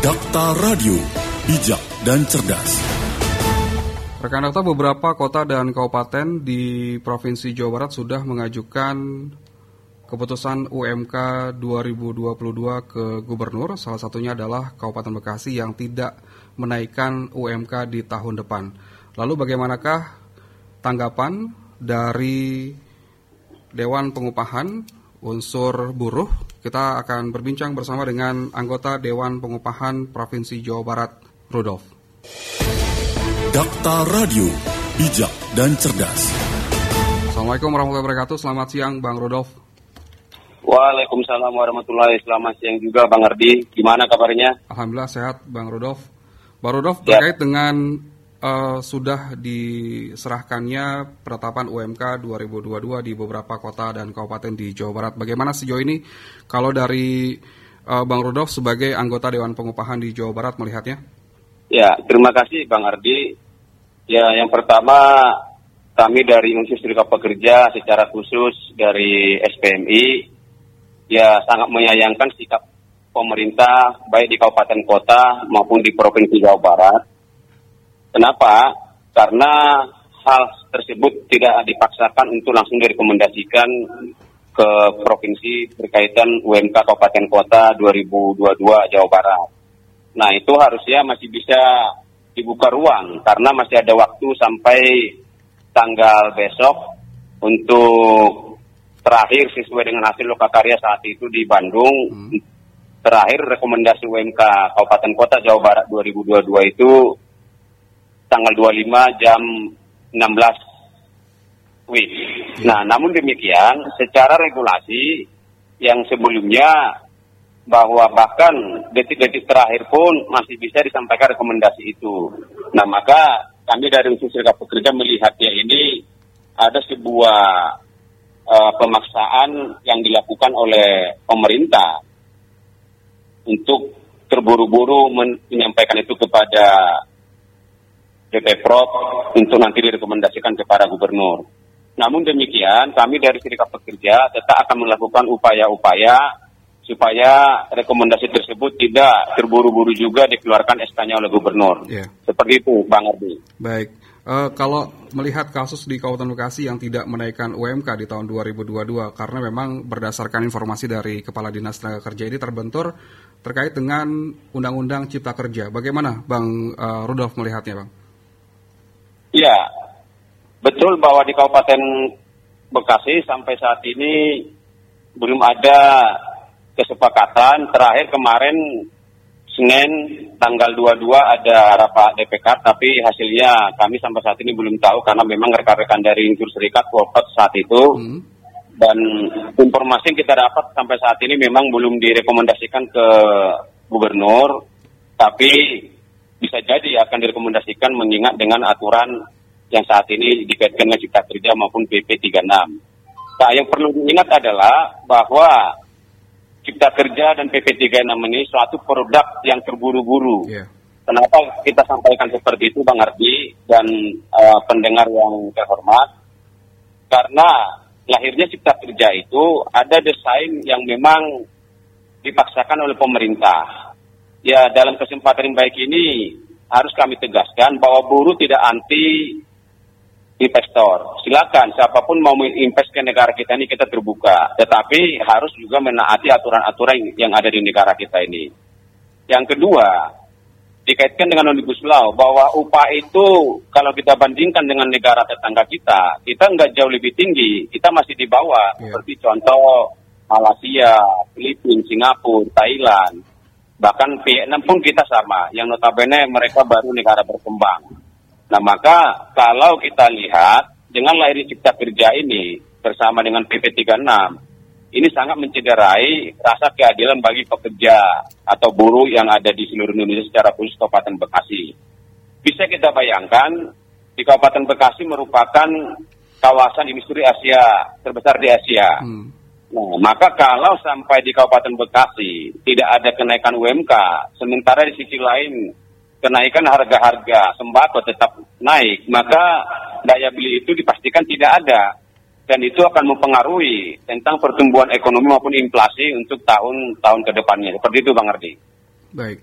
Dakta Radio, bijak dan cerdas. Rekan Dakta, beberapa kota dan kabupaten di Provinsi Jawa Barat sudah mengajukan keputusan UMK 2022 ke gubernur. Salah satunya adalah Kabupaten Bekasi yang tidak menaikkan UMK di tahun depan. Lalu bagaimanakah tanggapan dari Dewan Pengupahan unsur buruh. Kita akan berbincang bersama dengan anggota Dewan Pengupahan Provinsi Jawa Barat, Rudolf. Dakta Radio, bijak dan cerdas. Assalamualaikum warahmatullahi wabarakatuh. Selamat siang, Bang Rudolf. Waalaikumsalam warahmatullahi Selamat siang juga, Bang Ardi. Gimana kabarnya? Alhamdulillah sehat, Bang Rudolf. Bang Rudolf, ya. terkait dengan uh, sudah diserahkannya penetapan UMK 2022 di beberapa kota dan kabupaten di Jawa Barat. Bagaimana sejauh ini kalau dari uh, Bang Rudolf sebagai anggota Dewan Pengupahan di Jawa Barat melihatnya? Ya, terima kasih Bang Ardi. Ya, yang pertama kami dari unsur Serikat Pekerja secara khusus dari SPMI ya sangat menyayangkan sikap pemerintah baik di kabupaten kota maupun di provinsi Jawa Barat Kenapa? Karena hal tersebut tidak dipaksakan untuk langsung direkomendasikan ke provinsi berkaitan UMK Kabupaten Kota 2022 Jawa Barat. Nah itu harusnya masih bisa dibuka ruang karena masih ada waktu sampai tanggal besok untuk terakhir sesuai dengan hasil lokakarya saat itu di Bandung. Hmm. Terakhir rekomendasi UMK Kabupaten Kota Jawa Barat 2022 itu tanggal 25 jam 16 WIB. Nah, namun demikian secara regulasi yang sebelumnya bahwa bahkan detik-detik terakhir pun masih bisa disampaikan rekomendasi itu. Nah, maka kami dari unsur serikat pekerja melihatnya ini ada sebuah uh, pemaksaan yang dilakukan oleh pemerintah untuk terburu-buru menyampaikan itu kepada DP Prop untuk nanti direkomendasikan kepada gubernur. Namun demikian, kami dari Serikat Pekerja tetap akan melakukan upaya-upaya supaya rekomendasi tersebut tidak terburu-buru juga dikeluarkan SK-nya oleh gubernur. Yeah. Seperti itu, Bang Ardi. Baik. Uh, kalau melihat kasus di Kabupaten Bekasi yang tidak menaikkan UMK di tahun 2022 karena memang berdasarkan informasi dari Kepala Dinas Tenaga Kerja ini terbentur terkait dengan Undang-Undang Cipta Kerja. Bagaimana Bang uh, Rudolf melihatnya, Bang? Ya, betul bahwa di Kabupaten Bekasi sampai saat ini belum ada kesepakatan. Terakhir kemarin Senin tanggal 22 ada rapat DPK, tapi hasilnya kami sampai saat ini belum tahu karena memang rekan-rekan dari unsur serikat wafat saat itu. Hmm. Dan informasi yang kita dapat sampai saat ini memang belum direkomendasikan ke gubernur, tapi bisa jadi akan direkomendasikan mengingat dengan aturan yang saat ini dikaitkan dengan Cipta Kerja maupun PP 36. Nah, yang perlu diingat adalah bahwa Cipta Kerja dan PP 36 ini suatu produk yang terburu-buru. Yeah. Kenapa kita sampaikan seperti itu Bang Ardi dan uh, pendengar yang terhormat? Karena lahirnya Cipta Kerja itu ada desain yang memang dipaksakan oleh pemerintah ya dalam kesempatan yang baik ini harus kami tegaskan bahwa buruh tidak anti investor. Silakan siapa pun mau invest ke negara kita ini kita terbuka, tetapi harus juga menaati aturan-aturan yang ada di negara kita ini. Yang kedua, dikaitkan dengan omnibus law bahwa upah itu kalau kita bandingkan dengan negara tetangga kita, kita nggak jauh lebih tinggi, kita masih di bawah. Yeah. Seperti contoh Malaysia, Filipina, Singapura, Thailand. Bahkan Vietnam pun kita sama, yang notabene mereka baru negara berkembang. Nah maka kalau kita lihat dengan lahir cipta kerja ini bersama dengan PP 36, ini sangat mencederai rasa keadilan bagi pekerja atau buruh yang ada di seluruh Indonesia secara khusus Kabupaten Bekasi. Bisa kita bayangkan di Kabupaten Bekasi merupakan kawasan industri Asia terbesar di Asia. Hmm Nah, maka kalau sampai di Kabupaten Bekasi tidak ada kenaikan UMK, sementara di sisi lain kenaikan harga-harga sembako tetap naik, maka daya beli itu dipastikan tidak ada. Dan itu akan mempengaruhi tentang pertumbuhan ekonomi maupun inflasi untuk tahun-tahun ke depannya. Seperti itu Bang Ardi. Baik.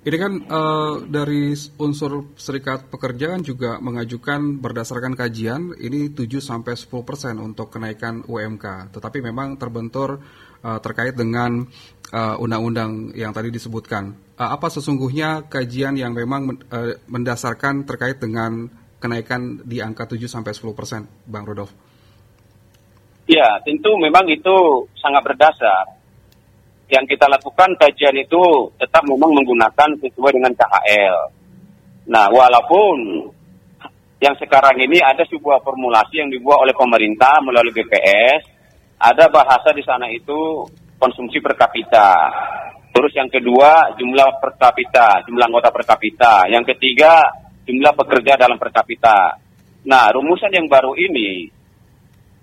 Ini kan uh, dari unsur serikat pekerja kan juga mengajukan berdasarkan kajian ini 7 sampai 10 persen untuk kenaikan UMK. Tetapi memang terbentur uh, terkait dengan undang-undang uh, yang tadi disebutkan. Uh, apa sesungguhnya kajian yang memang uh, mendasarkan terkait dengan kenaikan di angka 7 sampai 10 persen, Bang Rudolf? Ya, tentu memang itu sangat berdasar yang kita lakukan kajian itu tetap memang menggunakan sesuai dengan KHL. Nah, walaupun yang sekarang ini ada sebuah formulasi yang dibuat oleh pemerintah melalui BPS, ada bahasa di sana itu konsumsi per kapita. Terus yang kedua jumlah per kapita, jumlah anggota per kapita. Yang ketiga jumlah pekerja dalam per kapita. Nah, rumusan yang baru ini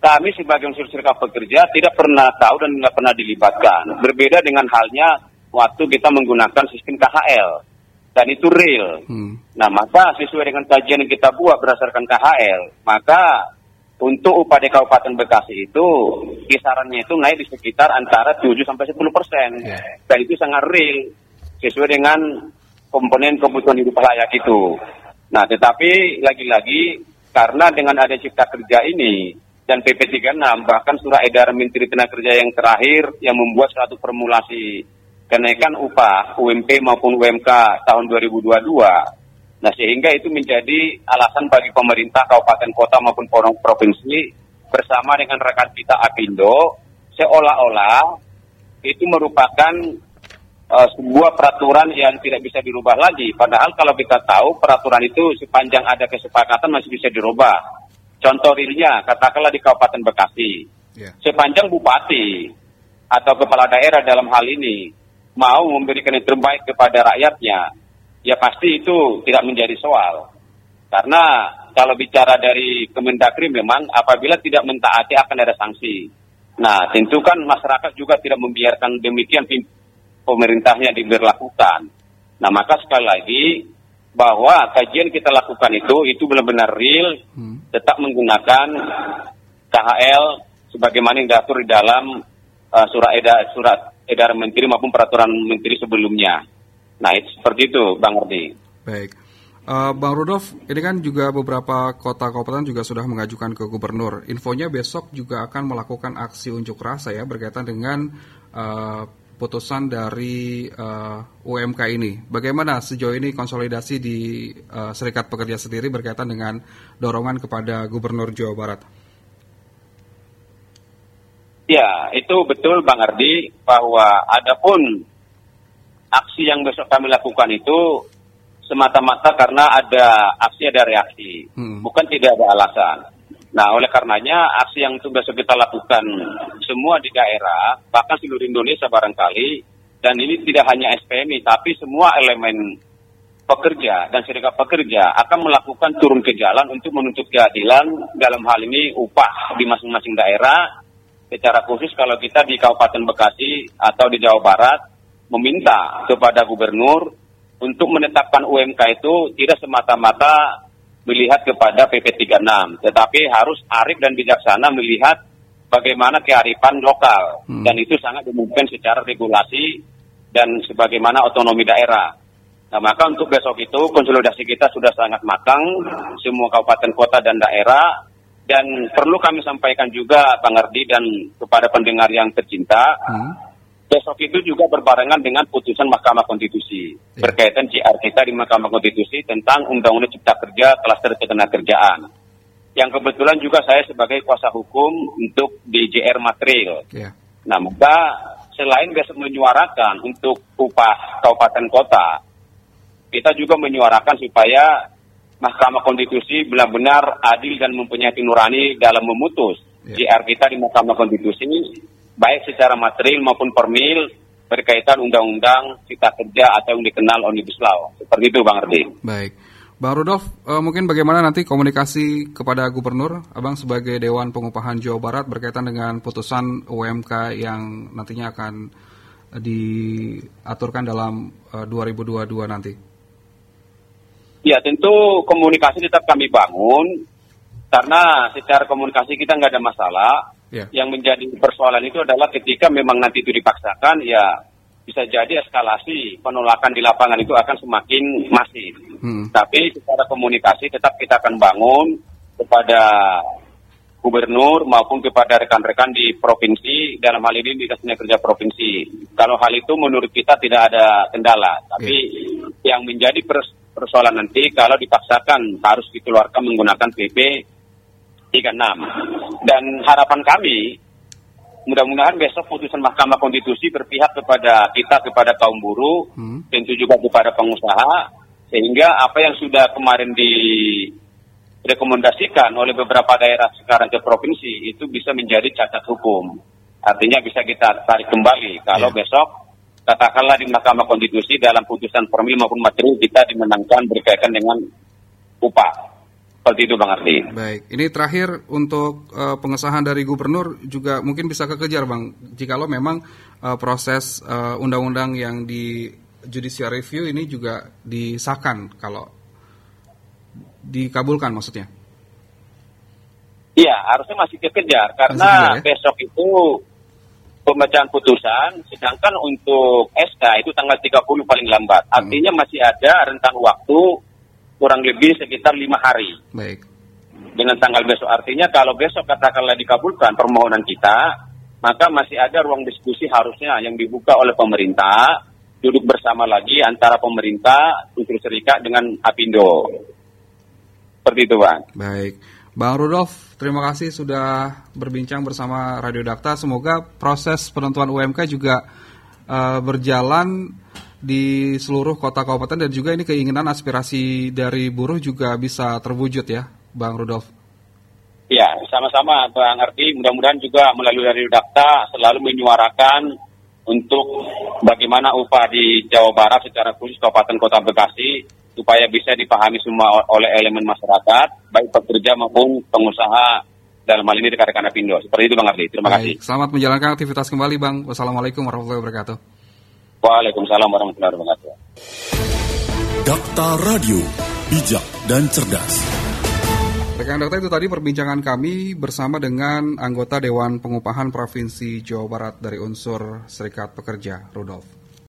kami sebagai unsur serikat pekerja tidak pernah tahu dan tidak pernah dilibatkan. Berbeda dengan halnya waktu kita menggunakan sistem KHL dan itu real. Hmm. Nah maka sesuai dengan kajian yang kita buat berdasarkan KHL, maka untuk upah di Kabupaten Bekasi itu kisarannya itu naik di sekitar antara 7 sampai 10 persen yeah. dan itu sangat real sesuai dengan komponen kebutuhan hidup layak itu. Nah tetapi lagi-lagi karena dengan ada cipta kerja ini dan PP 36 bahkan surat edaran Menteri Tenaga Kerja yang terakhir yang membuat suatu formulasi kenaikan upah UMP maupun UMK tahun 2022. Nah sehingga itu menjadi alasan bagi pemerintah kabupaten kota maupun provinsi bersama dengan rekan kita Apindo seolah-olah itu merupakan uh, sebuah peraturan yang tidak bisa dirubah lagi. Padahal kalau kita tahu peraturan itu sepanjang ada kesepakatan masih bisa dirubah. Contoh realnya, katakanlah di Kabupaten Bekasi, yeah. sepanjang bupati atau kepala daerah dalam hal ini mau memberikan yang terbaik kepada rakyatnya, ya pasti itu tidak menjadi soal. Karena kalau bicara dari Kemendagri memang apabila tidak mentaati akan ada sanksi. Nah, tentu kan masyarakat juga tidak membiarkan demikian pemerintahnya diberlakukan. Nah, maka sekali lagi bahwa kajian kita lakukan itu itu benar-benar real, hmm. Tetap menggunakan KHL sebagaimana yang diatur di dalam uh, surat edar surat edaran menteri maupun peraturan menteri sebelumnya. Nah, itu seperti itu, Bang Ardi. Baik. Uh, Bang Rudolf, ini kan juga beberapa kota kabupaten juga sudah mengajukan ke gubernur. Infonya besok juga akan melakukan aksi unjuk rasa ya berkaitan dengan uh, putusan dari uh, eh, UMK ini. Bagaimana sejauh ini konsolidasi di uh, Serikat Pekerja sendiri berkaitan dengan dorongan kepada Gubernur Jawa Barat? Ya, itu betul Bang Ardi bahwa adapun aksi yang besok kami lakukan itu semata-mata karena ada aksi ada reaksi, hmm. bukan tidak ada alasan. Nah, oleh karenanya aksi yang sudah kita lakukan semua di daerah, bahkan seluruh Indonesia barangkali, dan ini tidak hanya SPMI, tapi semua elemen pekerja dan serikat pekerja akan melakukan turun ke jalan untuk menuntut keadilan dalam hal ini upah di masing-masing daerah. Secara khusus kalau kita di Kabupaten Bekasi atau di Jawa Barat meminta kepada gubernur untuk menetapkan UMK itu tidak semata-mata melihat kepada PP 36, tetapi harus arif dan bijaksana melihat bagaimana kearifan lokal hmm. dan itu sangat dimungkinkan secara regulasi dan sebagaimana otonomi daerah. Nah, maka untuk besok itu konsolidasi kita sudah sangat matang semua kabupaten kota dan daerah dan perlu kami sampaikan juga Bang Ardi dan kepada pendengar yang tercinta hmm besok itu juga berbarengan dengan putusan Mahkamah Konstitusi ya. berkaitan CR kita di Mahkamah Konstitusi tentang Undang-Undang Cipta Kerja Klaster Ketenagakerjaan. Yang kebetulan juga saya sebagai kuasa hukum untuk DJR Material. Ya. Nah, maka selain besok menyuarakan untuk upah kabupaten kota, kita juga menyuarakan supaya Mahkamah Konstitusi benar-benar adil dan mempunyai nurani dalam memutus ya. JR kita di Mahkamah Konstitusi baik secara material maupun formil berkaitan undang-undang cipta kerja atau yang dikenal omnibus law. Seperti itu Bang Ardi. Baik. Bang Rudolf, uh, mungkin bagaimana nanti komunikasi kepada gubernur, Abang sebagai Dewan Pengupahan Jawa Barat berkaitan dengan putusan UMK yang nantinya akan diaturkan dalam uh, 2022 nanti? Ya, tentu komunikasi tetap kami bangun karena secara komunikasi kita nggak ada masalah. Yeah. Yang menjadi persoalan itu adalah ketika memang nanti itu dipaksakan, ya bisa jadi eskalasi penolakan di lapangan itu akan semakin masif. Hmm. Tapi secara komunikasi tetap kita akan bangun kepada gubernur maupun kepada rekan-rekan di provinsi dalam hal ini di dinas kerja provinsi. Kalau hal itu menurut kita tidak ada kendala, tapi yeah. yang menjadi persoalan nanti kalau dipaksakan harus dikeluarkan menggunakan PP 36. Dan harapan kami mudah-mudahan besok putusan Mahkamah Konstitusi berpihak kepada kita kepada kaum buruh, hmm. tentu juga kepada pengusaha sehingga apa yang sudah kemarin di direkomendasikan oleh beberapa daerah sekarang ke provinsi itu bisa menjadi cacat hukum. Artinya bisa kita tarik kembali kalau yeah. besok katakanlah di Mahkamah Konstitusi dalam putusan formil maupun materi kita dimenangkan berkaitan dengan upah. Seperti itu Bang Arti. Baik, ini terakhir untuk uh, pengesahan dari gubernur juga mungkin bisa kekejar Bang. Jikalau memang uh, proses eh, undang-undang yang di judicial review ini juga disahkan kalau dikabulkan maksudnya? Iya, harusnya masih dikejar karena ya? besok itu pembacaan putusan, sedangkan untuk SK itu tanggal 30 paling lambat. Hmm. Artinya masih ada rentang waktu kurang lebih sekitar lima hari. Baik. Dengan tanggal besok, artinya kalau besok katakanlah dikabulkan permohonan kita, maka masih ada ruang diskusi harusnya yang dibuka oleh pemerintah, duduk bersama lagi antara pemerintah, unsur serikat dengan Apindo. Seperti itu, Bang. Baik. Bang Rudolf, terima kasih sudah berbincang bersama Radio Dakta. Semoga proses penentuan UMK juga uh, berjalan di seluruh kota kabupaten dan juga ini keinginan aspirasi dari buruh juga bisa terwujud ya, Bang Rudolf. Ya, sama-sama Bang Arti. Mudah-mudahan juga melalui Radio Dakta selalu menyuarakan untuk bagaimana upah di Jawa Barat secara khusus Kabupaten Kota Bekasi supaya bisa dipahami semua oleh elemen masyarakat, baik pekerja maupun pengusaha dalam hal ini rekan-rekan Apindo. Seperti itu Bang Ardi. Terima baik. kasih. Selamat menjalankan aktivitas kembali Bang. Wassalamualaikum warahmatullahi wabarakatuh. Waalaikumsalam warahmatullahi wabarakatuh. Dakta Radio, bijak dan cerdas. Rekan Dakta itu tadi perbincangan kami bersama dengan anggota Dewan Pengupahan Provinsi Jawa Barat dari unsur Serikat Pekerja, Rudolf.